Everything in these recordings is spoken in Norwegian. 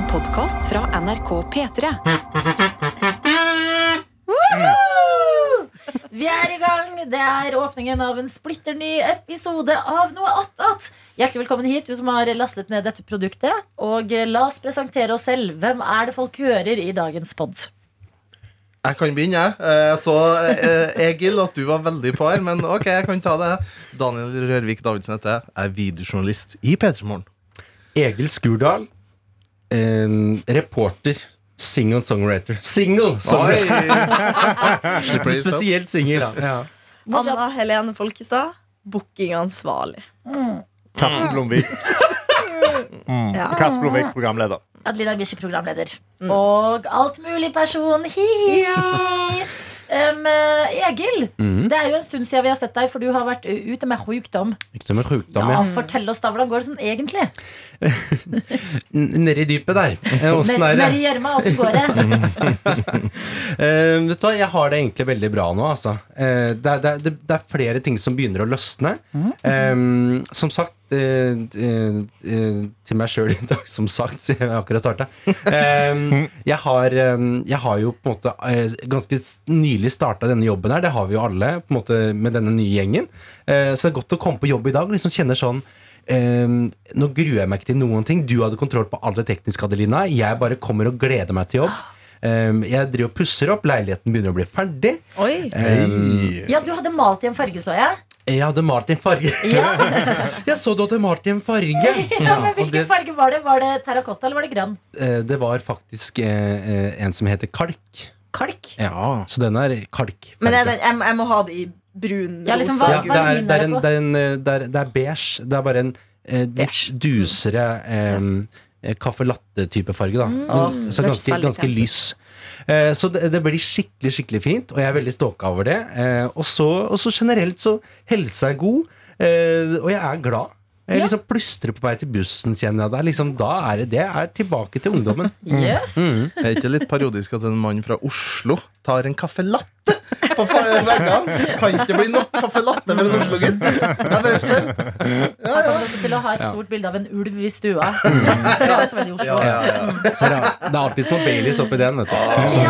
En podkast fra NRK P3. Vi er i gang. Det er åpningen av en splitter ny episode av Noe attåt. Hjertelig velkommen hit, du som har lastet ned dette produktet. Og eh, la oss presentere oss selv. Hvem er det folk hører i dagens pod? Jeg kan begynne, jeg. Eh, Jeg så, eh, Egil, at du var veldig på her, men ok, jeg kan ta det. Daniel Rørvik Davidsen heter jeg. Jeg er videojournalist i P3 Morgen. Egil Skurdal, eh, reporter, Single-songwriter. Single! Oi! songwriter. Slipper det litt opp. Spesielt singel. Ja. Anna Helene Folkestad, bookingansvarlig. Karsten Blomvik. Mm. Ja. Karsten Blomvik, programleder. Adelina Bishi, programleder. Og altmulig-person. Hi-hi. Um, Egil, Egil, det er jo en stund siden vi har sett deg, for du har vært uh, ute med sjukdom. Ute med sjukdom, Ja, ja. Fortell oss da, hvordan går det sånn egentlig? Nedi dypet der. Eh, Åssen er det? Nedi gjørma, åssen går det? Eh, vet du hva, Jeg har det egentlig veldig bra nå. Altså. Uh, det, er, det, er, det er flere ting som begynner å løsne. Eh, som sagt til meg sjøl i dag, som sagt, siden jeg akkurat starta. Eh, jeg, har, eh, jeg har jo på en måte eh, ganske nylig starta denne jobben her. Det har vi jo alle på en måte med denne nye gjengen. Eh, så det er godt å komme på jobb i dag og liksom kjenne sånn eh, nå gruer jeg meg ikke til noen ting. Du hadde kontroll på alt det tekniske, Adelina. Jeg bare kommer og gleder meg til jobb. Um, jeg driver og pusser opp. Leiligheten begynner å bli ferdig. Um, Ja, du hadde malt i en farge, så jeg. Jeg hadde malt en farge. Ja, Jeg så du hadde malt en farge. ja men Hvilken det, farge var det? Var det terrakotta eller var det grønn? eh, det var faktisk eh, eh, en som heter kalk. Kalk? Ja, Så den er kalk. Men jeg, jeg, jeg må ha det i brun, Ja, liksom, hva- ja, det, er, det, er det det, er en, det, er, det er beige. Det er bare en eh, litt Beige. dusere eh, caffè latte-type farge. Da. mm, så ganske, ganske lys. Eh, så det, det blir skikkelig skikkelig fint, og jeg er veldig ståka over det. Eh, og, så, og så generelt så helsa er god, eh, og jeg er glad. Jeg Ja. liksom plystrer på vei til bussen, kjenner jeg. Det er liksom, da er det, det er tilbake til ungdommen. Yes. Er det ikke litt parodisk at en mann fra Oslo tar en caffè latte på veggene? Kan ikke bli nok caffè latte for en Oslo-gutt. Ja. Her kommer også til å ha et stort bilde av en ulv i stua. Det er. Ja, ja, ja. Alltid så Baileys oppi den, vet du. Så,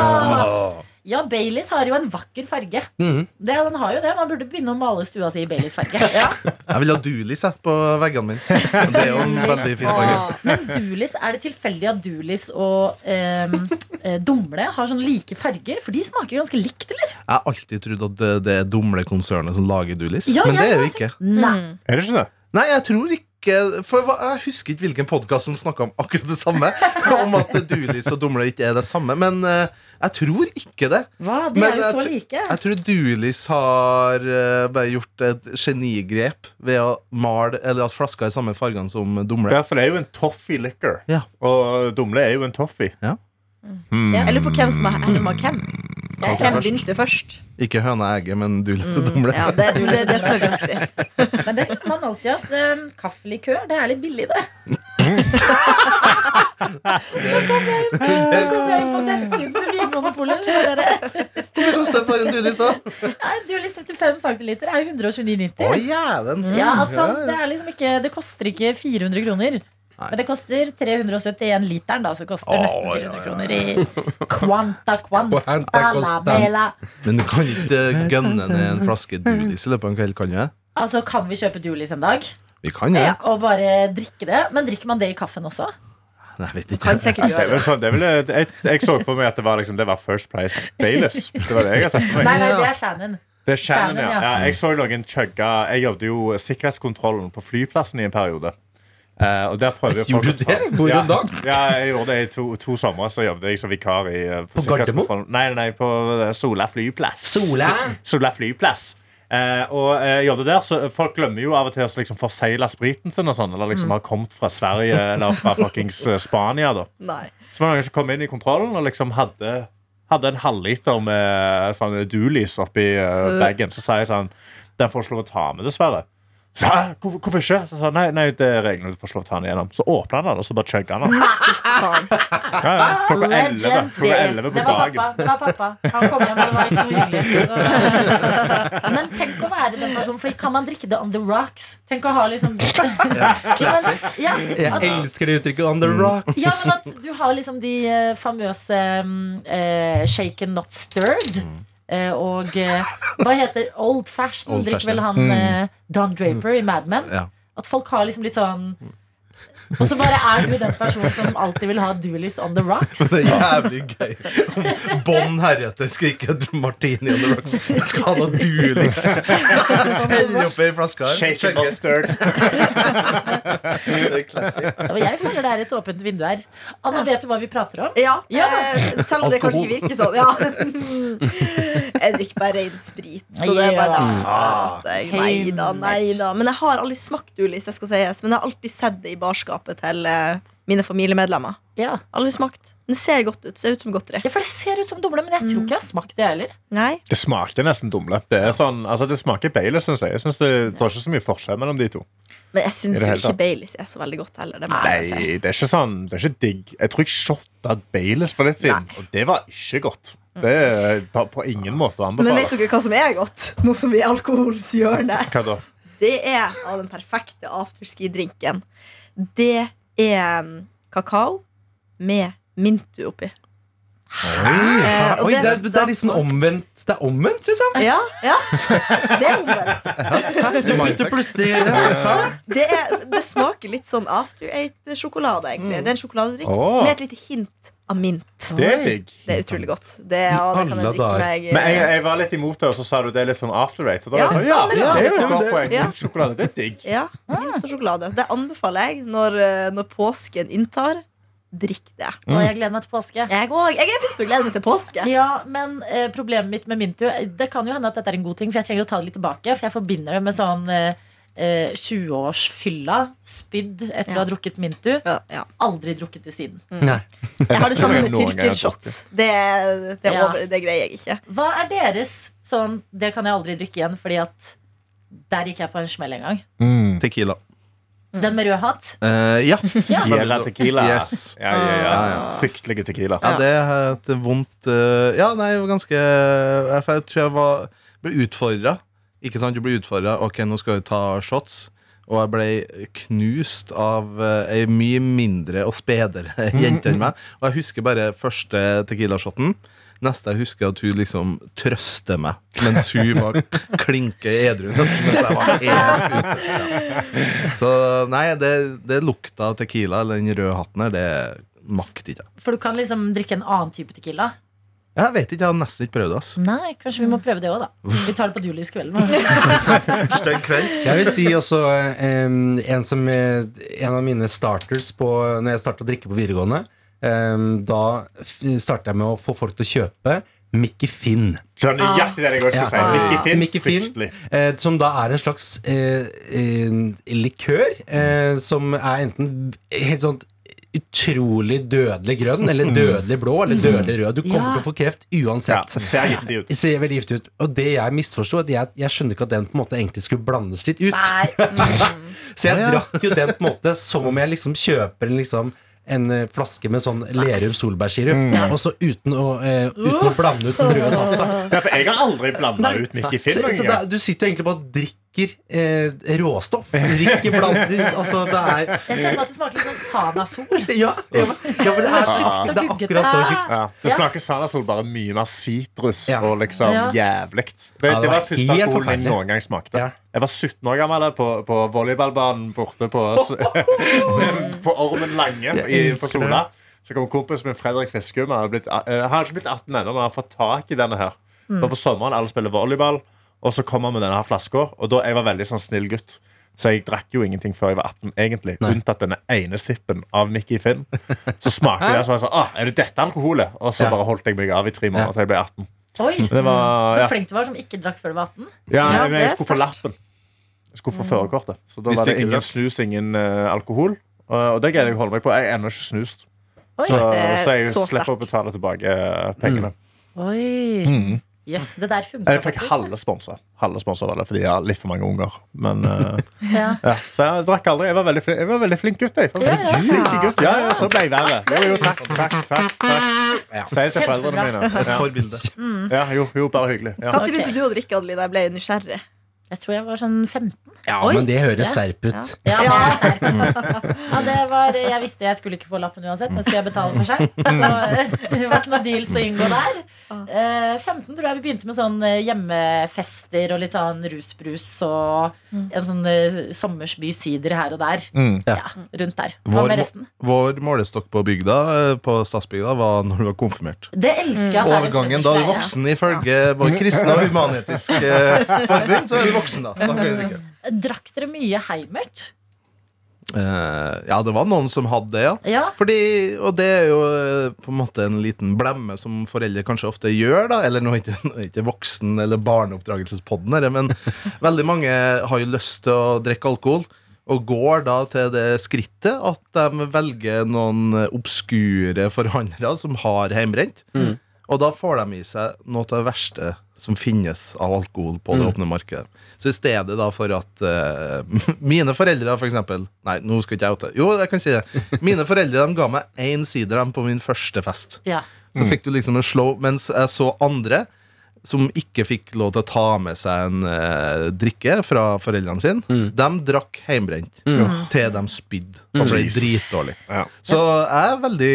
Ja. Baileys har jo en vakker farge. Mm. Det, den har jo det. Man burde begynne å male stua si i Baileys-farge. Ja. Jeg vil ha Dulis jeg, på veggene mine. Det er jo en veldig fin farge. Men Dulis, er det tilfeldig at Dulis og ehm, eh, Dumle har sånn like farger? For de smaker jo ganske likt, eller? Jeg har alltid trodd at det, det er Dumle-konsernet som lager Dulis, Ja, men ja, det er jo ikke. Nei. Er det ikke det? Nei, jeg tror ikke For Jeg husker ikke hvilken podkast som snakka om akkurat det samme. Om at Dulis og Dumle ikke er det samme. Men eh, jeg tror ikke det. Hva? De Men er jo så like. Jeg tror Dulis har eh, bare gjort et genigrep ved å male Eller at flaska er samme fargene som Dumle. Ja, for det er jo en toffee liquor. Ja. Og Dumle er jo en toffee. Ja. Mm. Ja. Jeg lurer på hvem som er herma hvem. Hvem først. begynte først? Ikke høna egget, men Doolies og Dumle. Ja, det, det er det som er viktig. Men det kan man alltid at um, kaffelikør, det er litt billig, det. Nå kommer jeg inn- nå kom jeg inn på nettsiden til Vinmonopolet. Hvor mye koster for en dulis, da? Ja, en Dulis 35 cm er jo 129,90. Å, jæven! Ja, sånn, det, er liksom ikke, det koster ikke 400 kroner. Men det koster 371 literen, da, så det koster Å, nesten ja, 400 ja. kroner i Quanta Quanta Quanta la Costa. bella. Men du kan ikke gønne ned en flaske Doolies i løpet av en kveld, kan du? det? Altså, kan vi kjøpe Dulis en dag? Vi kan det. Ja, og bare drikke det? Men drikker man det i kaffen også? Nei, Jeg vet Kan ikke. sikkert Det er gjøre vel sånn, det er vel, jeg, jeg så for meg at det var, liksom, det var First Price Baileys. Det var det jeg har sett for Nei, meg. nei, det er Shannon. Det er Shannon, Shannon, ja. ja. ja. Jeg så noen chugga Jeg jobbet jo sikkerhetskontrollen på flyplassen i en periode. Eh, og der prøver Gjorde du det? Hvor ja, da? Ja, jeg gjorde det i to, to somre. Så jobbet jeg som vikar i, uh, På Gardermoen? Nei, nei, på eh, Sola flyplass. Sola? Sola flyplass. Uh, og uh, jobbet der, så Folk glemmer jo av og til å liksom forsegle spriten sin, og sånn, eller liksom har kommet fra Sverige eller fra fuckings Spania. da Nei. Så var det noen som kom inn i kontrollen og liksom hadde, hadde en halvliter med sånn Doolies oppi uh, bagen. Så sa jeg sånn Den får ikke lov å ta med, dessverre. Så, Hæ, hvorfor, hvorfor ikke? Så sa han, nei, nei, det er reglene. Du får ikke lov til å ta den igjennom. Så åpna han den, og så bare chugga han den. Ja, ja. Klokka elleve. Klokka days. elleve på Det var dagen. pappa. Det var pappa. Han kom hjem, og det var ikke noe hyggelig. Så- Men tenk å være den personen, Fordi kan man drikke det on the rocks? Tenk å ha liksom ja, ja, Jeg elsker det uttrykket 'on the rock'. ja, men at du har liksom de eh, famøse mm, eh, shaken not stirred. Eh, og eh, hva heter Old Fashion? Old drikker vel han eh, Don Draper i Mad Men? Ja. At folk har liksom litt sånn Og så bare er du den personen som alltid vil ha Doolies on the rocks. Det er jævlig gøy. Bånn heretter skal ikke martini on the rocks. Jeg skal ha noe Doolies. Heller oppi ei flaske her. Shake it, not stirred. Det er classic. Og jeg føler det er et åpent vindu her. Anna, vet du hva vi prater om? Ja, Ja. eh, selv om det kanskje ikke virker sånn. Ja. Jeg drikker bare rein sprit, så det er bare derfor at jeg Nei da, nei da. Men jeg har aldri smakt Ulis, det skal sies. Men jeg har alltid sett det i barskapet til eh, mine familiemedlemmer. Ja. Aldri smakt. Den ser godt ut. Ser ut som godteri. ja, for det ser ut som dumle, men jeg tror ikke jeg har smakt det heller. Nei. Det smakte nesten dumle. Det, er sånn, altså, det smaker Baileys, syns jeg. jeg synes det, det er ikke så mye forskjell mellom de to. Men jeg syns jo ikke. Baileys er så veldig godt heller. Det må Nei, jeg si. det er ikke sånn Det er ikke digg. Jeg tror jeg shotta Baileys for litt siden, og det var ikke godt. Det er på, på ingen måte å anbefale. Men vet dere hva som er godt? Nå som vi er alkoholens hjørne. Hva da? Det er av den perfekte afterski-drinken. Det er mm, kakao med mintu oppi. Eh, og Oi, det, er, det- det er liksom omvendt. Det er omvendt, liksom. Ja, ja. Det er omvendt. Du begynte plutselig ja. Det, er, det smaker litt sånn After Eight-sjokolade, egentlig. Det er en sjokoladedrikk med et lite hint av mint. Det er digg. Det er utrolig godt. Det, ja, det kan jeg drikke meg Men jeg, jeg var litt imot det, og så sa du det er litt sånn after rate. Og da Ja, var jeg sånn, ja, det er jo et godt det- poeng. ja. Sjokolade, det er digg. Ja, mint og sjokolade. Det anbefaler jeg når, eh, når påsken inntar. Drikk det. Og jeg gleder meg til påske. Jeg òg. Jeg er begynt å glede meg til påske. Ja, men eh, problemet mitt med Mintu Det kan jo hende at dette er en god ting, for jeg trenger å ta det litt tilbake. For jeg forbinder det med sånn eh, eh, 20-årsfylla. Spydd etter å ha drukket Mintu. Ja, ja. Aldri drukket det siden. Nei. Jeg har det samme med tyrkershots. Det, det, Ja. over, det greier jeg ikke. Hva er deres sånn Det kan jeg aldri drikke igjen, fordi at der gikk jeg på en smell en gang. Tequila. Den med rød hatt. Uh, ja. Sierra tequila. Yes. Ja, ja, ja. Fryktelige tequila. Ja, det er et vondt uh, Ja, nei, ganske jeg tror jeg var, ble utfordra. Ikke sant, du ble utfordra. Ok, nå skal du ta shots. Og jeg ble knust av uh, ei mye mindre og spedere jente enn meg. Og jeg husker bare første Tequila-shoten. Neste jeg husker at hun liksom trøster meg mens hun var klinke edru. Ja. Så nei, det, det lukta av Tequila, eller den røde hatten her, det makter ikke jeg. For du kan liksom drikke en annen type tequila. Jeg vet ikke, jeg har nesten ikke prøvd det. ass. Nei, kanskje vi må prøve det òg, da. Vi tar det på Doolies kvelden. Stygg kveld. Jeg vil si også em, en, som, eh, en av mine starters på, Når jeg starta å drikke på videregående. em, da starta jeg med å få folk til å kjøpe Mickey Finn. Det er nøyaktig det jeg også skulle si. Mickey Finn. Mickey Finn. Fryktelig. Eh, som da er en slags eh, eh, likør, eh, som er enten helt sånn utrolig dødelig grønn, eller dødelig blå, eller dødelig rød. Du kommer Ja. til å få kreft uansett. Ja, ser giftig ut. Ser veldig giftig ut. Og det jeg misforsto, at jeg, jeg skjønner ikke at den på en måte egentlig skulle blandes litt ut. Nei. Mm. Så jeg drakk jo den på en måte som om jeg liksom kjøper en liksom en eh, flaske med sånn Lerum solbærsirup, og så uten å, eh, uten å blande ut den røde safta. Ja, for jeg har aldri blanda ut midt i film. Så, så da, du sitter jo egentlig bare og drikker eh, råstoff. Drikker blant Altså, det er Jeg ser på at det smaker litt sånn Sanasol. Ja, ja, ja men det er, Tjukt det er akkurat så tjukt. Ja, det smaker Sanasol bare mye mer sitrus Ja. og liksom Ja. jævlig. Det, det var var første alkoholen jeg noen gang smakte. Ja. Jeg var 17 år gammel på, på volleyballbanen borte på, på Ormen Lange i, på Sola. Så kom kompisen min Fredrik Fiskum. Han blitt, eh, ikke blitt 18 ennå, men han har fått tak i denne her. Mm. på sommeren, alle spiller volleyball, og så kom han med denne her flaska. Og da jeg var veldig sånn snill gutt. Så jeg drakk jo ingenting før jeg var 18, egentlig. Nei. Unntatt denne ene sippen av Mickey Finn. Så smakte jeg, så var jeg sånn Å, er det dette alkoholet? Og så Ja. bare holdt jeg meg av i tre måneder til jeg ble 18. Oi, var, ja. Så flink du var som ikke drakk før du var 18. Ja, Ja, men jeg skulle få lappen. Jeg skulle få førerkortet. Så da Hvis var det ingen snus, ingen uh, alkohol. Og, og det greide jeg å holde meg på. Jeg er ennå ikke snust. Oi. Så, så jeg så slipper å betale tilbake pengene. pengene. Oi. Mm. Jøss, det der funker Jeg fikk halve sponsa. Halve sponsa var det fordi jeg har litt for mange unger. Men eh, Ja. ja. Så jeg drakk aldri. Jeg var veldig, flink- jeg var veldig flink gutt. Jeg. Ja, ja. Flink gutt. Ja, ja, så ble jeg verre. Jo, jo, takk, takk, takk, takk. Si til foreldrene mine. Et Ja. forbilde. Ja, jo, jo, bare hyggelig. Når begynte du å drikke, Adeline? Jeg ble nysgjerrig. Jeg tror jeg var sånn 15. Ja, Oi. men det høres Ja. serp ut. Ja, det er ja, det var, jeg visste jeg skulle ikke få lappen uansett, men skulle jeg betale for seg. Så eh, det var ikke noe deals å inngå der. Eh, 15 tror jeg vi begynte med sånn eh, hjemmefester og litt sånn rusbrus og en sånn eh, sommersby sider her og der. Mm. Ja. Ja, rundt der. Hva med resten? vår målestokk på bygda, eh, på stadsbygda, var når du var konfirmert. Det elsker jeg. er Overgangen da du voksen ifølge vår kristne og humanetiske eh, forbund, så er du voksen da. da. Drakk dere mye Heimert? Uh, ja, det var noen som hadde det, ja. Ja. Fordi, og det er jo uh, på en måte en liten blemme som foreldre kanskje ofte gjør, da. Eller nå er ikke, nå er ikke voksen- eller barneoppdragelsespodden her, men veldig mange har jo lyst til å drikke alkohol. Og går da til det skrittet at de velger noen obskure forhandlere som har hjemmebrent. Og da får de i seg noe av det verste som finnes av alkohol på det åpne markedet. Så i stedet da for at uh, Mine foreldre, for eksempel Nei, nå skal ikke jeg oute. Jo, jeg kan si det. Mine foreldre de ga meg én sider dem på min første fest. ja. Så fikk du liksom en slow Mens jeg så andre som ikke fikk lov til å ta med seg en eh, drikke fra foreldrene sine, de drakk hjemmebrent til de spydde og ble Jesus. dritdårlige. Ja. Så jeg er veldig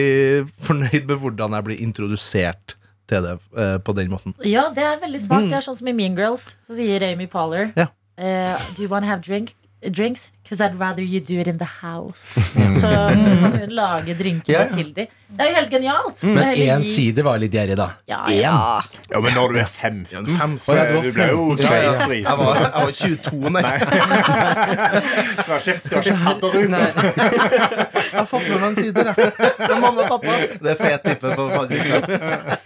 fornøyd med hvordan jeg blir introdusert til det eh, på den måten. ja, det er veldig smart. Det er sånn som i Mean Girls. Så sier Amy Poller Ja. eh, Do you want to have drink, drinks? Because I'd rather you do it in the house. Så kan hun lage drinkene Ja, ja. til dem. Det er jo helt genialt. Det er Men én sider var litt gjerrig, da. Ja, ja. Ja. Ja, men når du er 15 Fem, så ja, du ble jo 15, ja, ja. Jeg var, jeg var 22, nei. Du har ikke, du har ikke fadderut. Jeg har fått med meg en side, jeg. Fra mamma og pappa. Det er fet tippe på fadderuka.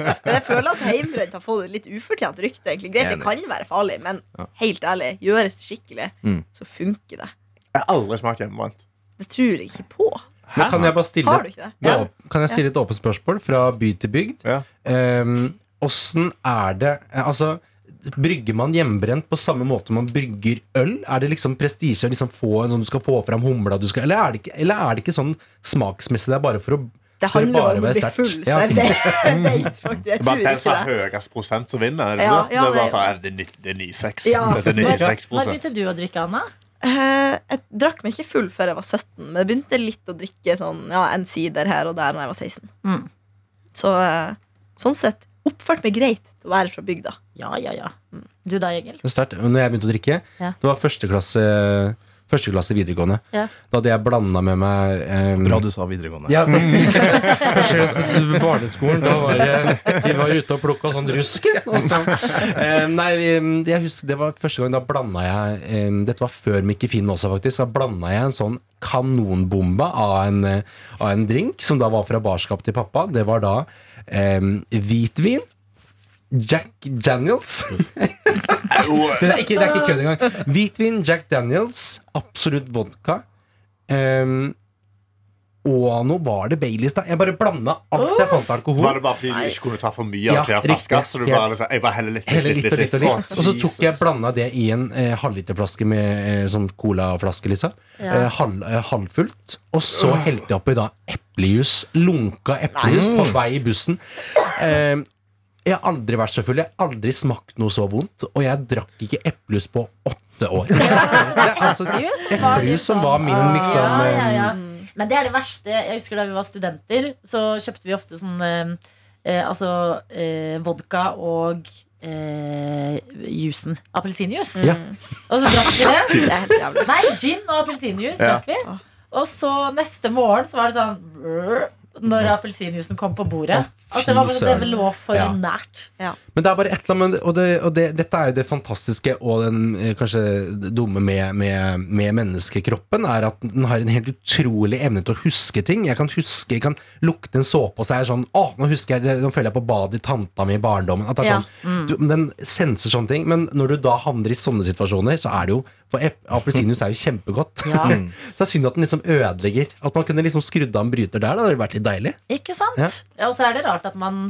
Men jeg føler at heimbrent har fått et litt ufortjent rykte. egentlig Greit, det kan være farlig, men helt ærlig, gjøres det skikkelig, Mm. så funker det. Jeg har aldri smakt hjemmebrent. Det tror jeg ikke på. Men kan jeg bare stille Har du ikke det? Ja. Kan jeg stille et åpent spørsmål fra by til bygd? Ja. Ehm, Åssen er det eh, Altså, brygger man hjemmebrent på samme måte man brygger øl? Er det liksom prestisje å liksom få en sånn du skal få fram humla du skal Eller er det ikke, eller er det ikke sånn smaksmessig? Det er bare for å Det handler om å bli full, så jeg vet, jeg vet faktisk Jeg Det er bare tror den som ikke har det. høyest prosent som vinner. Er det, Ja, det? ja, det er bare det- sånn, er det, ni- det er 9-6. Ja. Dette er Hva 96 hva begynte du å drikke, Anna? Eh, Jeg drakk meg ikke full før jeg var 17, men jeg begynte litt å drikke sånn, ja, en sider her og der når jeg var 16. Mm. Så eh, sånn sett oppførte meg greit til å være fra bygda. Ja, ja, ja. Du da, Egil? Det er sterkt. Når jeg begynte å drikke, Ja. det var første klasse, første klasse videregående. Ja. Da hadde jeg blanda med meg um, Bra du sa videregående. Ja, første klasse barneskolen. Da var jeg, Vi var ute og plukka sånn rusk. Og så, eh, nei, jeg husker Det var første gang da blanda jeg um, Dette var før Mikke Finn også, faktisk. Da blanda jeg en sånn kanonbombe av en, av en drink, som da var fra barskap til pappa. Det var da hvitvin. Jack Daniels. det, er ikke, det er ikke kødd engang. Hvitvin, Jack Daniels, absolutt vodka. Um, og nå var det Baileys, da. Jeg bare blanda alt jeg fant av alkohol. Var det bare fordi du ikke kunne ta for mye Ja, av hver flaske? Så du bare liksom, jeg bare heller litt, Heller litt og litt og litt. Og så tok jeg blanda det i en eh, halvliterflaske med eh, sånn colaflaske, liksom. Ja. Eh, halv, eh, halvfullt. Og så helte jeg oppi da eplejus. Lunka eplejus på vei i bussen. Jeg har aldri vært så full. Jeg har aldri smakt noe så vondt. Og jeg drakk ikke eplejus på åtte år. Det altså, Eplejus som var min sånn- liksom ja, ja, eh, ja. Men det er det verste. Jeg husker Da vi var studenter, så kjøpte vi ofte sånn eh, eh, Altså eh, vodka og eh, jusen. Appelsinjuice. Ja. Og så drakk vi det. Nei, gin og appelsinjuice Ja. drakk vi. Og så neste morgen så var det sånn Når appelsinjuicen kom på bordet. Å, At det, var, bare det lå for Ja. nært. Men det er bare et eller annet Og, det, og det, dette er jo det fantastiske og den eh, kanskje dumme med, med, med menneskekroppen, er at den har en helt utrolig evne til å huske ting. Jeg kan huske, jeg kan lukte en såpe, og så er jeg sånn Å, nå husker jeg det, nå føler jeg på badet i tanta mi i barndommen. At det er Ja. sånn, du, Den senser sånne ting. Men når du da havner i sånne situasjoner, så er det jo For appelsinjuice er jo kjempegodt. Ja. så det er synd at den liksom ødelegger. At man kunne liksom skrudd av en bryter der. Det hadde vært litt deilig. Ikke sant? Ja. Ja. og så er det rart at man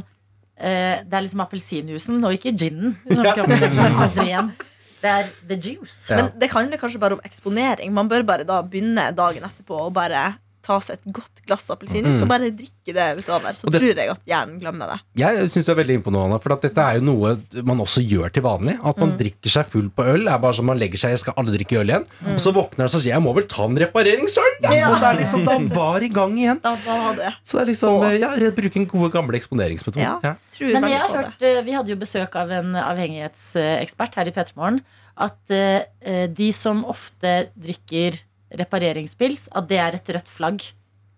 eh, Det er liksom appelsinjuicen, og ikke ginen. Det er the juice. Ja. Men det handler kanskje bare om eksponering. Man bør bare da begynne dagen etterpå og bare ta seg et godt glass appelsinjuice Mm. og bare drikke det utover. Så det- tror jeg at hjernen glemmer det. Jeg syns du er veldig imponerende, for at dette er jo noe man også gjør til vanlig. At man drikker seg full på øl. er bare som man legger seg, jeg skal aldri drikke øl igjen. Og så våkner man og sier jeg må vel ta en repareringsøl! Ja. Og så er det liksom, da var i gang igjen. Da var det. Så det er liksom, ja, bruke en god gamle eksponeringsmetode. Ja. Ja. Men jeg har hørt, eh, vi hadde jo besøk av en avhengighetsekspert her i P3morgen. At eh, eh, de som ofte drikker repareringspils, at det er et rødt flagg.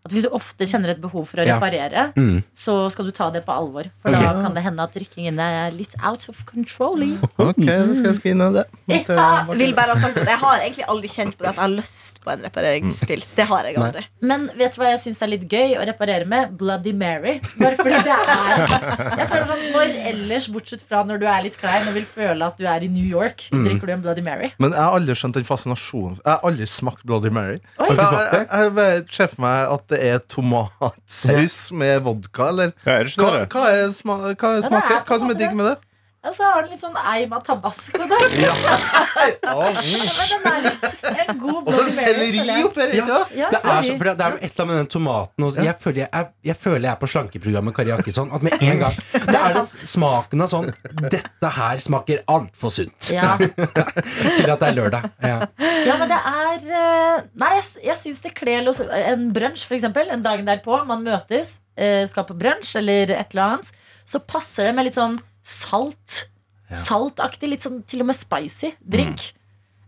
At Hvis du ofte kjenner et behov for å Ja. reparere, Mm. så skal du ta det på alvor. For okay. da kan det hende at drikkingen er litt out of control. Ok, da skal jeg skrive ned det. Ja, vil bare ha sagt at Jeg har egentlig aldri kjent på det at jeg har lyst på en repareringspils. Det har jeg aldri. Men vet du hva jeg syns er litt gøy å reparere med? Bloody Mary. Bare fordi det er Jeg føler sånn Når ellers, bortsett fra når du er litt klein og vil føle at du er i New York, drikker du en Bloody Mary? Men jeg har aldri skjønt den fascinasjonen. Jeg har aldri smakt Bloody Mary. Oi. Jeg, Har du ikke jeg, jeg, jeg bare det er tomatsaus med vodka, eller Ja, er det ikke hva, det? hva er, sma, hva er smaken? Hva som er digg med det? Og så har den litt sånn eim av tabasco der. Ja, mm. En god Og så selleri oppi her, Ja. Ja, Det er, så, for det, er jo et eller annet med den tomaten også. jeg, føler jeg, er, jeg føler jeg er på slankeprogrammet Kari Jakkesson. At med en gang Det er den smaken av sånn Dette her smaker altfor sunt. Ja. Til at det er lørdag. Ja. ja, men det er eh, Nei, jeg, jeg syns det kler en brunsj, f.eks. En dagen derpå. Man møtes, eh, skal på brunsj eller et eller annet. Så passer det med litt sånn salt. Saltaktig, litt sånn til og med spicy drink.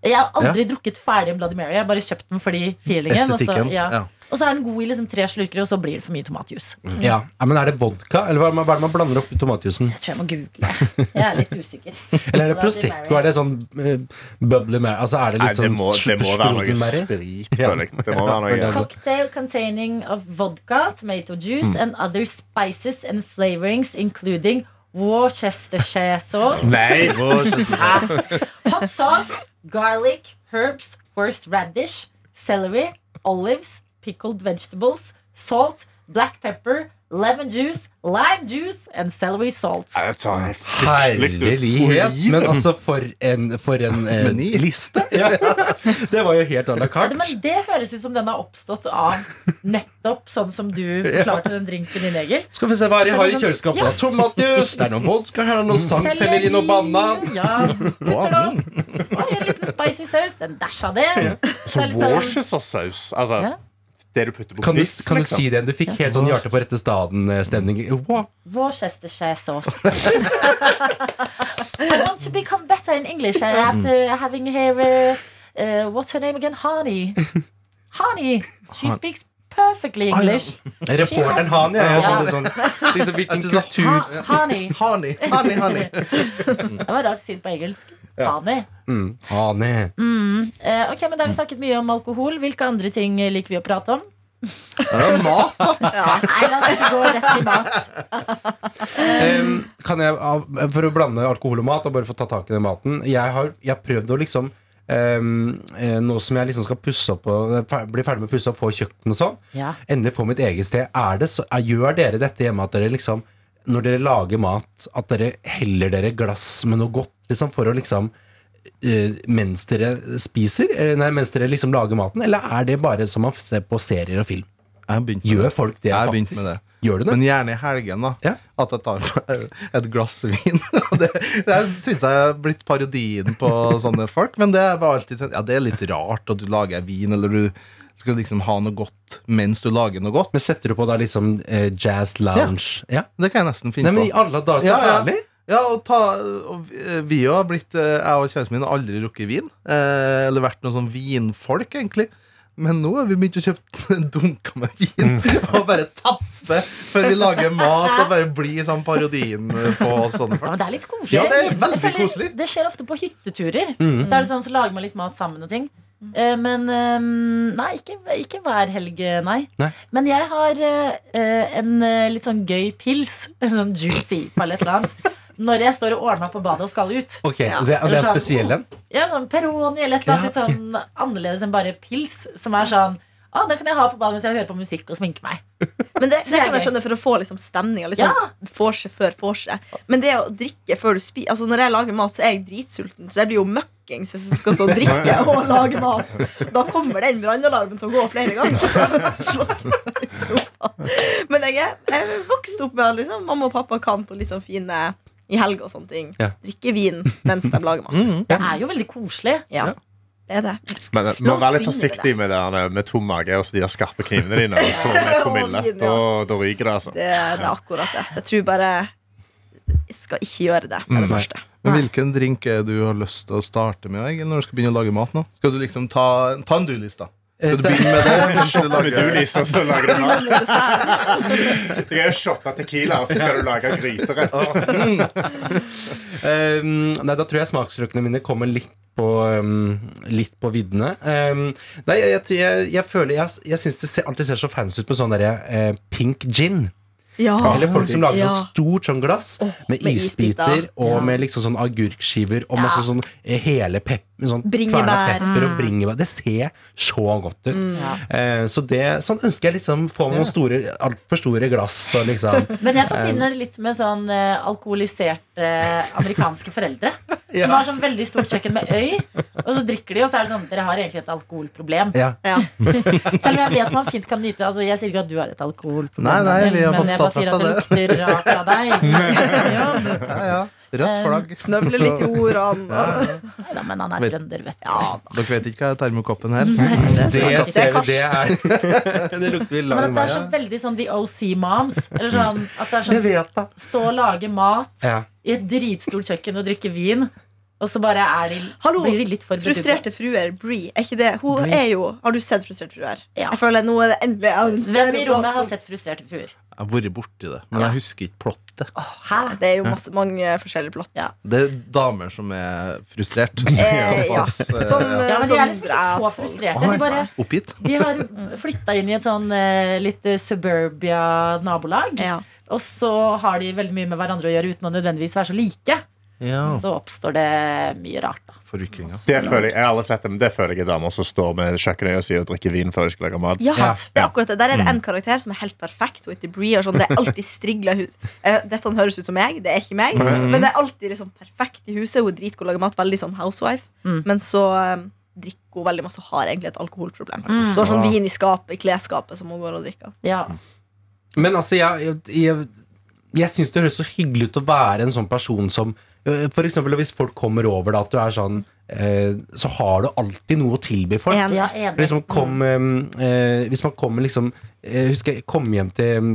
Jeg har aldri drukket ferdig en Bloody Mary. Jeg har bare kjøpt den fordi feelingen. Og så, ja. Ja. og så er den god i liksom tre slurker, og så blir det for mye tomatjuice. Ja. ja, Men er det vodka, eller hva er det man- hva er det man blander oppi tomatjuicen? Jeg tror jeg må google. Jeg er litt usikker. Eller er det Prosecco? Er det sånn uh, bubbly Mary? Altså er det Nei, litt det sånn må, det må være noe sprudel Mary? sprit, Ja. føler jeg. Det må være noe Ja. Cocktail containing of vodka, tomato juice and other spices and flavorings including Worcestershire sauce, Nei! hot sauce, garlic, herbs, horseradish, celery, olives, pickled vegetables, salt, black pepper, lemon juice, lime juice and celery salt. Herlighet! Men altså, for en, for en eh, liste! Ja. Det var jo helt à la carte. Men det høres ut som den har oppstått av nettopp sånn som du forklarte den drinken din, Egil. Skal vi se hva jeg har i kjøleskapet. Ja. Tomatjus, det er noe vodka her, er noe sangselleri, noe banan. Ja, putter det. Oi, en liten spicy saus. En dash av det. Så Så det litt sånn- Altså, Ja. Det du putter på Kan du, biff, kan du liksom. si det? Du fikk helt sånn hjerte på rette staden-stemning. Wow. Worcestershire sauce. I want to become better in English. after having here uh, uh, What's her name again? Hardy. Hani. She speaks perfectly English. Reporteren Hani. ja. Jeg Ja. skjønner sånn. Liksom, hvilken kultur Hani. Hani. Hani, honey. Det var rart å si det på engelsk. Hani. mm. Hani. Mm. Eh, ok, men Da har vi snakket mye om alkohol. Hvilke andre ting eh, liker vi å prate om? Ja, mat, da. Nei, la oss ikke gå rett i mat. Um, Kan jeg, for å blande alkohol og mat, og bare få ta tak i den maten Jeg har, jeg har prøvd å liksom eh, Nå som jeg liksom skal pusse opp og fer- bli ferdig med å pusse opp, få kjøkken og sånn, Ja. endelig få mitt eget sted, er det så, er, gjør dere dette hjemme at dere liksom Når dere lager mat, at dere heller dere glass med noe godt, liksom, for å liksom uh, mens dere spiser, eller nei, mens dere liksom lager maten, eller er det bare som man ser på serier og film? Gjør det. folk det Jeg har faktisk? Gjør du det? Men gjerne i helgen, da. Ja. At jeg tar et glass vin. Det det syns jeg er blitt parodien på sånne folk. Men det er, alltid sånn Ja, det er litt rart at du lager vin, eller du skal liksom ha noe godt mens du lager noe godt. Men setter du på da liksom eh, jazz lounge? Ja. Det kan jeg nesten finne Nei, men i alle dager, så Ja, ærlig! Ja, og ta, og vi- vi har blitt eh, Jeg og kjæresten min har aldri rukket vin. Eh, eller vært noen sånn vinfolk, egentlig. Men nå har vi begynt å kjøpe dunker med vin og bare tappe før vi lager mat. Og bare bli sånn parodien på sånne folk. men det er litt koselig. Ja, det er veldig føler koselig. Det skjer ofte på hytteturer. Da er det sånn, så lager man litt mat sammen og ting. Eh, Men eh, nei, ikke, ikke hver helg, eh, nei. Nei. Men jeg har eh, en litt sånn gøy pils, en sånn juicy på et eller annet, når jeg står og ordner meg på badet og skal ut. Ok, det, og det er en spesiell en? Ja, sånn Peroni eller et eller annet Ja, litt sånn annerledes enn bare pils. Som er sånn ah, den kan jeg ha på badet hvis jeg hører på musikk og sminker meg. Men det, Det kan jeg skjønne for å få liksom stemninga. Liksom, Ja. Vorse før vorse. Men det å drikke før du spiser altså Når jeg lager mat, så er jeg dritsulten, så jeg blir jo møkkings hvis jeg skal stå og drikke og lage mat. Da kommer den brannalarmen til å gå flere ganger. Men jeg er, jeg er vokst opp med at liksom, mamma og pappa kan på liksom fine i helg og sånne ting. Ja. Drikke vin mens de lager mat. Mm. Det er jo veldig koselig. Ja, det er det. Men du må være litt med forsiktig med, det der med tom mage og de der skarpe knivene dine. Og så med promille. ja. Da, da ryker det, altså. Det, det er akkurat det. Så jeg tror bare jeg skal ikke gjøre det med det Mm. første. Men hvilken drink er du har lyst til å starte med Egil, når du skal begynne å lage mat nå? Skal du liksom ta, ta en du-list, da? Skal du Eh, begynne med det? Shot med lager- og så lager du mat. Med er shotta tequila, og så skal du lage gryterett. Um, nei, da tror jeg smaksløkene mine kommer litt på, um, litt på viddene. Um, nei, jeg, jeg, jeg, føler Jeg, jeg syns det ser, alltid ser så fancy ut med sånn derre uh, pink gin. Ja. Eller folk som lager Ja. sånn stort sånn glass oh, med, med isbiter isbiter. og Ja. med liksom sånn agurkskiver og Ja. masse sånn hele hele pep, sånn Bringebær. pepper og bringebær. Det ser så godt ut. Mm. Ja. Eh, så det, sånn ønsker jeg liksom få med noen store, altfor store glass og liksom Men jeg forbinder det litt med sånn eh, alkoholiserte amerikanske foreldre. Som har sånn veldig stort kjøkken med øy, og så drikker de, og så er det sånn Dere har egentlig et alkoholproblem. Ja. Ja. Selv om jeg vet man fint kan nyte Altså Jeg sier ikke at du har et alkoholproblem, Nei, nei, vi har men fått jeg bare sier at det lukter rart av deg. ja. Ja, ja. Rødt flagg. Snøvle litt i ordene. Neida, men han er trønder, vet du. Ja, Dere vet ikke hva er termokoppen her? Det Det ser er vi, det er Det lukter vi Men lang at det er så veldig sånn The OC Moms. Eller sånn at det er Jeg sånn vet stå og lage mat Ja. i et dritstort kjøkken og drikke vin, og så bare er de, Hallo, blir de litt for. Frustrerte fruer, Brie. Er ikke det? Hun Brie. er jo Har du sett Frustrerte fruer? Ja. Jeg føler nå er det endelig Hvem i rommet har sett frustrerte fruer? Jeg har vært borti det, men jeg husker ikke plottet. Hæ? Det er jo masse, mange forskjellige plott. Ja. Det er damer som er frustrert. Eh, ja. Såpass, eh, Som, ja. Ja, men De er liksom ikke så frustrerte. De, bare, Oppgitt? de har flytta inn i et sånn eh, litt eh, suburbia-nabolag. Ja. Og så har de veldig mye med hverandre å gjøre uten å nødvendigvis være så like. Ja. Så oppstår det mye rart. da. Det føler jeg, jeg har aldri sett det, men det føler jeg er damer som står med kjøkkenøyet sitt og drikker vin før de skal lage mat. Ja, Ja. det er akkurat det. Der er det en karakter som er helt perfekt. Brie, og sånn. Det er alltid strigla hus. Eh, Dette høres ut som meg, det er ikke meg. Men det er alltid liksom perfekt i huset. Hun er dritgod til å lage mat. Veldig sånn housewife. Mm. Men så eh, drikker hun veldig masse og har egentlig et alkoholproblem. Så har sånn vin i skapet, i klesskapet, som hun går og drikker. Ja. Men altså, jeg, jeg, jeg, jeg syns det høres så hyggelig ut å være en sånn person som øh, For eksempel hvis folk kommer over da, at du er sånn eh, Så har du alltid noe å tilby folk. Ja. Liksom kom, eh, hvis man kommer liksom Jeg husker jeg kom hjem til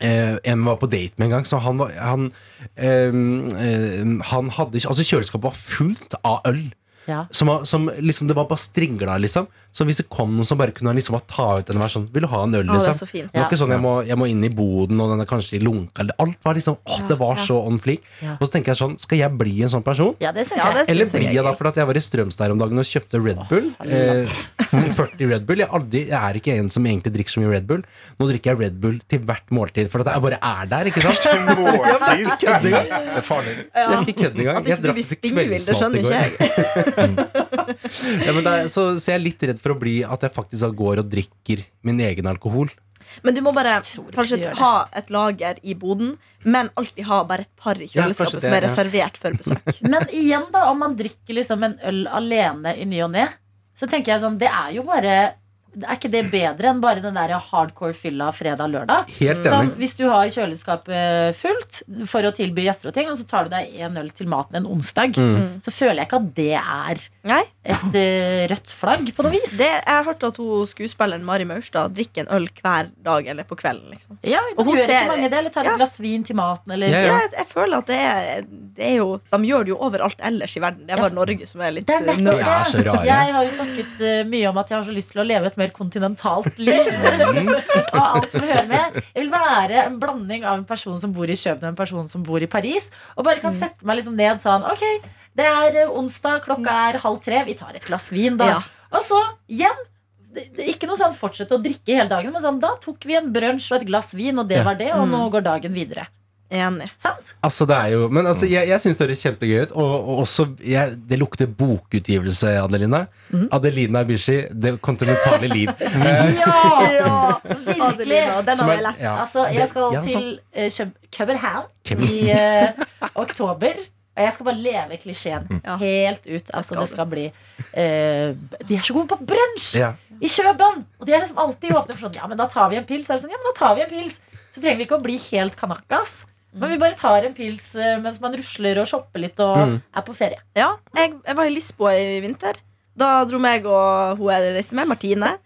eh, en var på date med en gang, så han var Han, eh, eh, han hadde ikke Altså, kjøleskapet var fullt av øl. Ja. Som, var- som liksom, det var bare stringla, liksom. Så hvis det kom noen som bare kunne liksom bare ta ut en og være sånn Vil du ha en øl, Å, det er liksom? så fint. Det var ikke sånn jeg må, jeg må inn i boden, og den er kanskje lunka. eller- Alt var liksom Åh, det var Ja. så on fleek. Ja. Og så tenker jeg sånn Skal jeg bli en sånn person? ja, det syns Ja, det. Eller blir jeg da fordi at jeg var i Strømstad her om dagen og kjøpte Red Bull? Eh, 40 Red Bull. Jeg, er aldri, jeg er ikke en som egentlig drikker så mye Red Bull. Nå drikker jeg Red Bull til hvert måltid, for at jeg bare er der. ikke sant? Til Måltid. Kødd engang. Det er farlig. Jeg er ikke kødd engang. At Jeg ikke du drakk blir til spinnvill, det kveldsmat i skjønner går. jeg. Ja, men er, så, så jeg er litt redd for å bli at jeg faktisk går og drikker min egen alkohol. Men du må bare kanskje ha et lager i boden, men alltid ha bare et par i Ja, kjøleskapet det, som er ja. reservert for besøk. Men igjen, da, om man drikker liksom en øl alene i ny og ne, så tenker jeg sånn Det er jo bare Er ikke det bedre enn bare den der hardcore fylla fredag-lørdag? Helt Sånn, enig. hvis du har kjøleskapet fullt for å tilby gjester og ting, og så tar du deg en øl til maten en onsdag, Mm. så føler jeg ikke at det er Nei, et uh, rødt flagg på noe vis. det, Jeg har hørt at hun, skuespilleren Mari Maurstad drikker en øl hver dag eller på kvelden. Liksom. Ja, Og hun gjør ser- ikke mange det, eller tar et glass vin til maten, eller Ja, Ja, jeg, jeg føler at det er, det er jo De gjør det jo overalt ellers i verden. Det er Ja, bare Norge som er litt Det er eh. Ja. Jeg har jo snakket uh, mye om at jeg har så lyst til å leve et mer kontinentalt liv. og alt som hører med. Jeg vil være en blanding av en person som bor i København og en person som bor i Paris. Og bare kan sette meg liksom ned sånn Ok, det er eh, onsdag, klokka er halv tre. Vi tar et glass vin, da. Ja. Og så hjem. Ikke noe sånn fortsette å drikke hele dagen, men sånn, da tok vi en brunsj og et glass vin, og det var det, og nå går dagen videre. Enig. Sant? Altså, det er jo Men altså, jeg, jeg syns det høres kjempegøy ut. Og, og også jeg, Det lukter bokutgivelse, Adelina. Adelina Ibishi, Det kontinentale liv. ja, Ja! Virkelig. Den har jeg lest. ja. Altså, jeg skal Ja, til uh, København Køben. i uh, oktober. Og jeg skal bare leve klisjeen Ja. helt ut. Altså, skal det skal bli uh, De er så gode på brunsj ja. i Kjøben! Og de er liksom alltid åpne for sånn Ja, men da tar vi en pils. Så er det sånn, ja, men da tar vi en pils. Så trenger vi ikke å bli helt kanakkas. Men vi bare tar en pils eh, mens man rusler og shopper litt og Mm. er på ferie. Ja, jeg, jeg var i Lisboa i vinter. Da dro meg og hun jeg reiste med, Martine.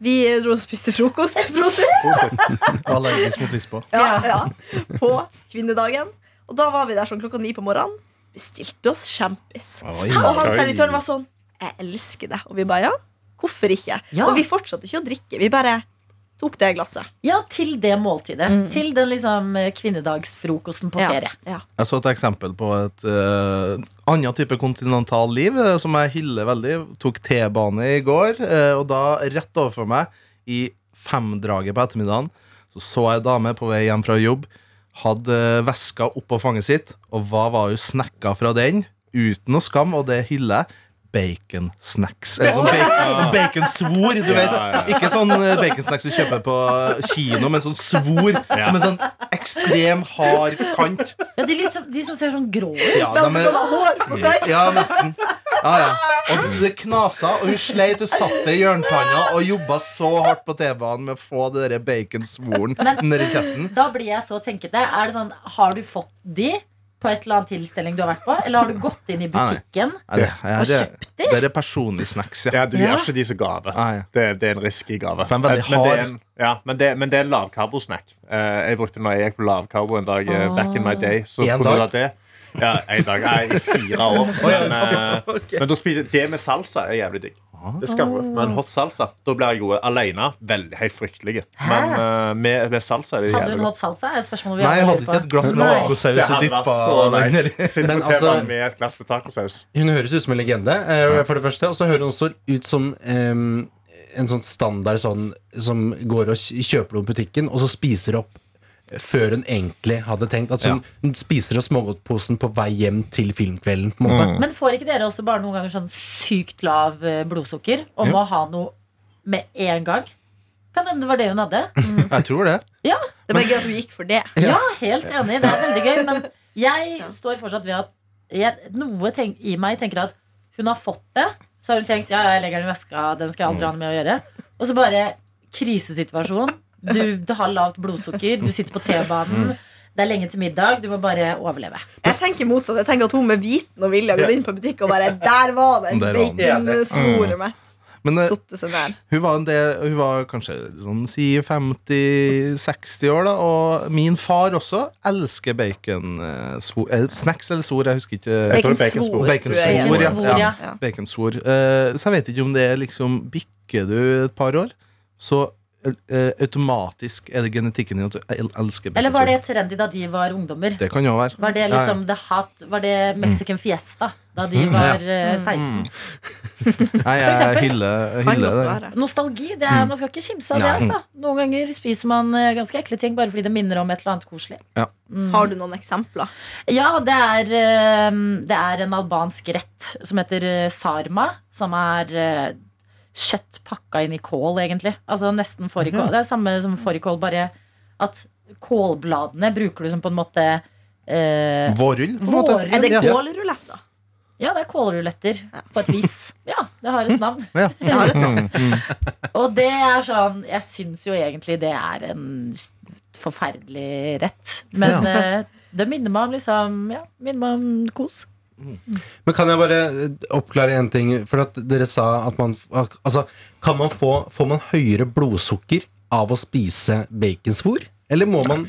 Vi dro og spiste frokost. Allergisk mot Lisboa. Ja, ja, på kvinnedagen. Og da var vi der sånn klokka ni på morgenen. Bestilte oss kjempis. Og han servitøren var sånn Jeg elsker det. Og vi bare ja, hvorfor ikke? Ja. Og vi fortsatte ikke å drikke. Vi bare tok det glasset. Ja, til det måltidet. Mm. Til den liksom eh, kvinnedagsfrokosten på Ja, ferie. ja. Jeg så et eksempel på et uh, annet type kontinental liv eh, som jeg hyller veldig. Tok T-bane i går, uh, og da rett overfor meg, i femdraget på ettermiddagen, så så jeg ei dame på vei hjem fra jobb. Hadde eh, veska oppå fanget sitt, og hva var hun snekka fra den? Uten noe skam, og det hyller jeg. Baconsnacks. Eller sånn bacon, baconsvor, du vet. Ikke sånn eh, baconsnacks du kjøper på kino, men sånn svor som en sånn ekstrem hard kant. Ja, de, litt som, de som ser sånn grå ut. Ja, de er, ja nesten. Ja, ja. Og det knasa, og hun sleit. Hun satt i hjørnetanna og jobba så hardt på T-banen med å få det der baconsvoren nedi kjeften. Da blir jeg så tenkete. Er det sånn, Har du fått de på et eller annet tilstelning du har vært på? Eller har du gått inn i butikken? Nei, det, Og er, det, kjøpt de? det er personlig snacks, ja. Ja, du Ja. gjør ikke de som gave. Nei. Det, det er en risky gave. Men, en Eh, men det er en, ja, men, det, men det er lavkarbosnack. Uh, jeg brukte når jeg gikk på lavkarbo en dag eh, back in my day. Så En kunne du dag? ha det. Ja, en dag. Nei, I fire år. Men, eh, men da spiser det med salsa er jævlig digg. Det skal du. Men hot salsa, da blir jeg god. Alene veldig helt fryktelig. Men uh, med, med salsa er det Hadde hun hot salsa? Er spørsmålet vi Nei, jeg hadde ikke et glass med tacosaus og dyppa Men altså- med et glass med tacosaus. Hun høres ut som en legende, eh, for det første. Og så hører hun også ut som um, en sånn standard sånn som går og kjøper noe i butikken, og så spiser opp før hun egentlig hadde tenkt. At hun, hun spiser av smågodtposen på vei hjem til filmkvelden. på en måte Men får ikke dere også bare noen ganger sånn sykt lav eh, blodsukker og må ha noe med en gang? Kan hende det var det hun hadde. Jeg tror det. Ja, Det var gøy at du gikk for det. ja helt enig. Det er veldig gøy. Men jeg står fortsatt ved at jeg, noe tenk, i meg tenker at hun har fått det. Så har hun tenkt ja, jeg legger den i veska, den skal jeg aldri ha noe med å gjøre. Og så bare krisesituasjon. Du, du har lavt blodsukker, du sitter på T-banen. Det er lenge til middag, du må bare overleve. Jeg tenker motsatt. Jeg tenker at hun med viten og vilje har gått inn på butikk og bare Der var det! Baconsvoret mitt. Men eh, hun var, en del, hun var kanskje sånn si 50-60 år, da. Og min far også elsker bacon. so, eh, snacks eller sor, jeg husker ikke. Baconsvor. Baconsvor, ja. Ja. Ja. Baconsvor. Uh, så jeg vet ikke om det er liksom Bikker du et par år, så eh, automatisk er det genetikken din at du elsker. Eller var det trendy da de var ungdommer? Det kan jo være. Var det liksom the hot, Var det Mexican Fiesta da de var eh, 16? Nei, jeg eksempel. hyller, jeg hyller det. Nostalgi. Det er, man skal ikke kimse av det. Altså. Noen ganger spiser man eh, ganske ekle ting bare fordi det minner om et eller annet koselig. Har du noen eksempler? Ja, det er, eh, det er en albansk rett som heter eh, sarma, som er eh, kjøtt pakka inn i kål, egentlig. Altså nesten fårikål. Det er samme som fårikål, bare at kålbladene bruker du som på en måte eh, Vårrull. Er det kålrulett, da? Ja, det er kålruletter på et vis. Ja, det har et navn. Ja. Det har et navn. Og det er sånn Jeg syns jo egentlig det er en forferdelig rett. Men ja. det minner meg om liksom Ja, minner meg om kos. Men kan jeg bare eh, oppklare en ting? For at dere sa at man Altså, kan man få Får man høyere blodsukker av å spise baconsvor? Eller må man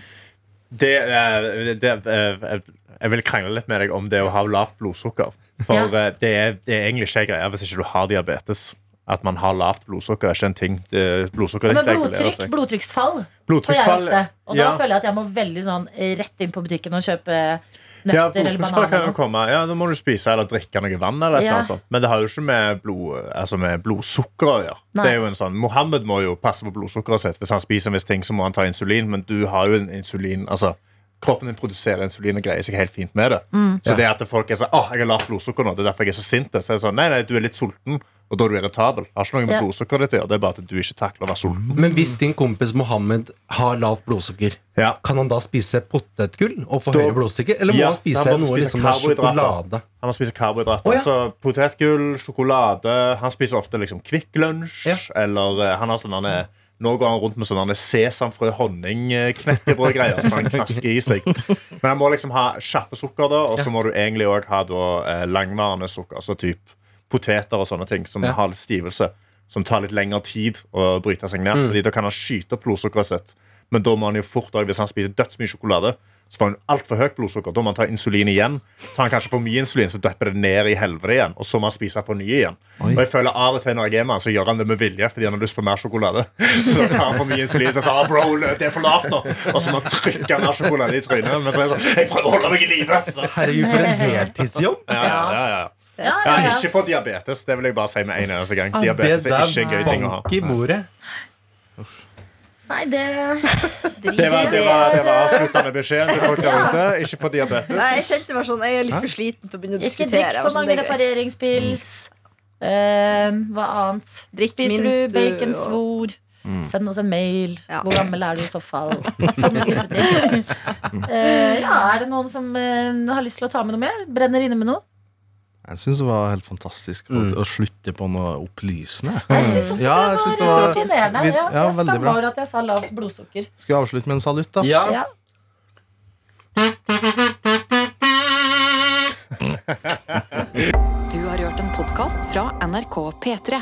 Det, eh, det, eh, jeg vil krangle litt med deg om det å ha lavt blodsukker. For Ja. det, er, det er egentlig ikke en greie hvis ikke du har diabetes. At man har lavt blodsukker, er ikke en ting. Blodsukker Men blodtrykk, blodtrykksfall får jeg Blodtrykksfall ofte. Og da ja. føler jeg at jeg må veldig sånn rett inn på butikken og kjøpe ja, eller kan jo bananer. komme. Ja, Da må du spise eller drikke noe vann. Eller eller Ja. annet. Men det har jo ikke med, blod, altså med blodsukker å gjøre. Nei. Det er jo en sånn, Mohammed må jo passe på blodsukkeret sitt. Hvis han spiser en viss ting, så må han ta insulin. Men du har jo en insulin Altså, kroppen din produserer insulin og greier seg helt fint med det. Mm. Så det at folk er sånn Åh, jeg har lavt blodsukker nå, det er derfor jeg er så sint. Så er det sånn, nei, nei, du er litt sulten, og da er du irritabel. Det har ikke noe med Ja. blodsukkeret ditt å gjøre. Det er bare at du ikke takler å være sulten. Men hvis din kompis Mohammed har lavt blodsukker, Ja. kan han da spise potetgull og få Da- høyere blodsukker? Eller må Ja, han spise han må noe spise liksom sjokolade? Han må spise karbohydrater. Oh, ja. Så potetgull, sjokolade Han spiser ofte liksom Kvikk Lunsj. Ja. Eller eh, han har sånne nå går han rundt med sånne sesamfrø honningknekkebrødgreier Så han knasker i seg. Men han må liksom ha kjappe sukker, da og så må du egentlig òg ha da, eh, langvarende sukker. Så typ poteter og sånne ting som Ja. har litt stivelse. Som tar litt lengre tid å bryte seg ned. Mm. Fordi Da kan han skyte opp blodsukkeret sitt. Men da må han jo fort også, hvis han spiser dødsmye sjokolade, så får han altfor høyt blodsukker. Da må han ta insulin igjen. Tar han kanskje for mye insulin, så døpper det ned i helvete igjen. Og så må han spise på nye igjen. Og jeg føler av og til når jeg er med han, så gjør han det med vilje fordi han har lyst på mer sjokolade. Så tar han for mye insulin, så jeg sa ah, bro, det er for lavt nå. Og så må han trykke mer sjokolade i trynet. Men så er jeg sånn, jeg prøver å holde meg i live. Herregud, for en heltidsjobb! Ja, ja, ja, ja. Ja, ikke få diabetes. Det vil jeg bare si med en eneste gang. Diabetes er ikke en gøy ting å ha. bank i bordet. Nei, det Det var, det var, det var avsluttende beskjeden til folk der ute. Ikke få diabetes. Nei, jeg kjente var sånn, jeg er litt for sliten til å begynne å Ikke diskutere. drikk for sånn, mange det er repareringspils. Eh, hva annet? Drikk Spiser du mint, bacon og- svor? Send oss en mail. Ja. Hvor gammel er du i så fall? Sånne type ting. Eh, ja, er det noen som uh, har lyst til å ta med noe mer? Brenner inne med noe? Jeg syns det var helt fantastisk å, å slutte på noe opplysende. Jeg syns også Ja, det var, det var- fascinerende. vi- Ja, ja, jeg skammer over at jeg sa lavt blodsukker. Skal vi avslutte med en salutt, da? Ja. Ja. Du har hørt en podkast fra NRK P3.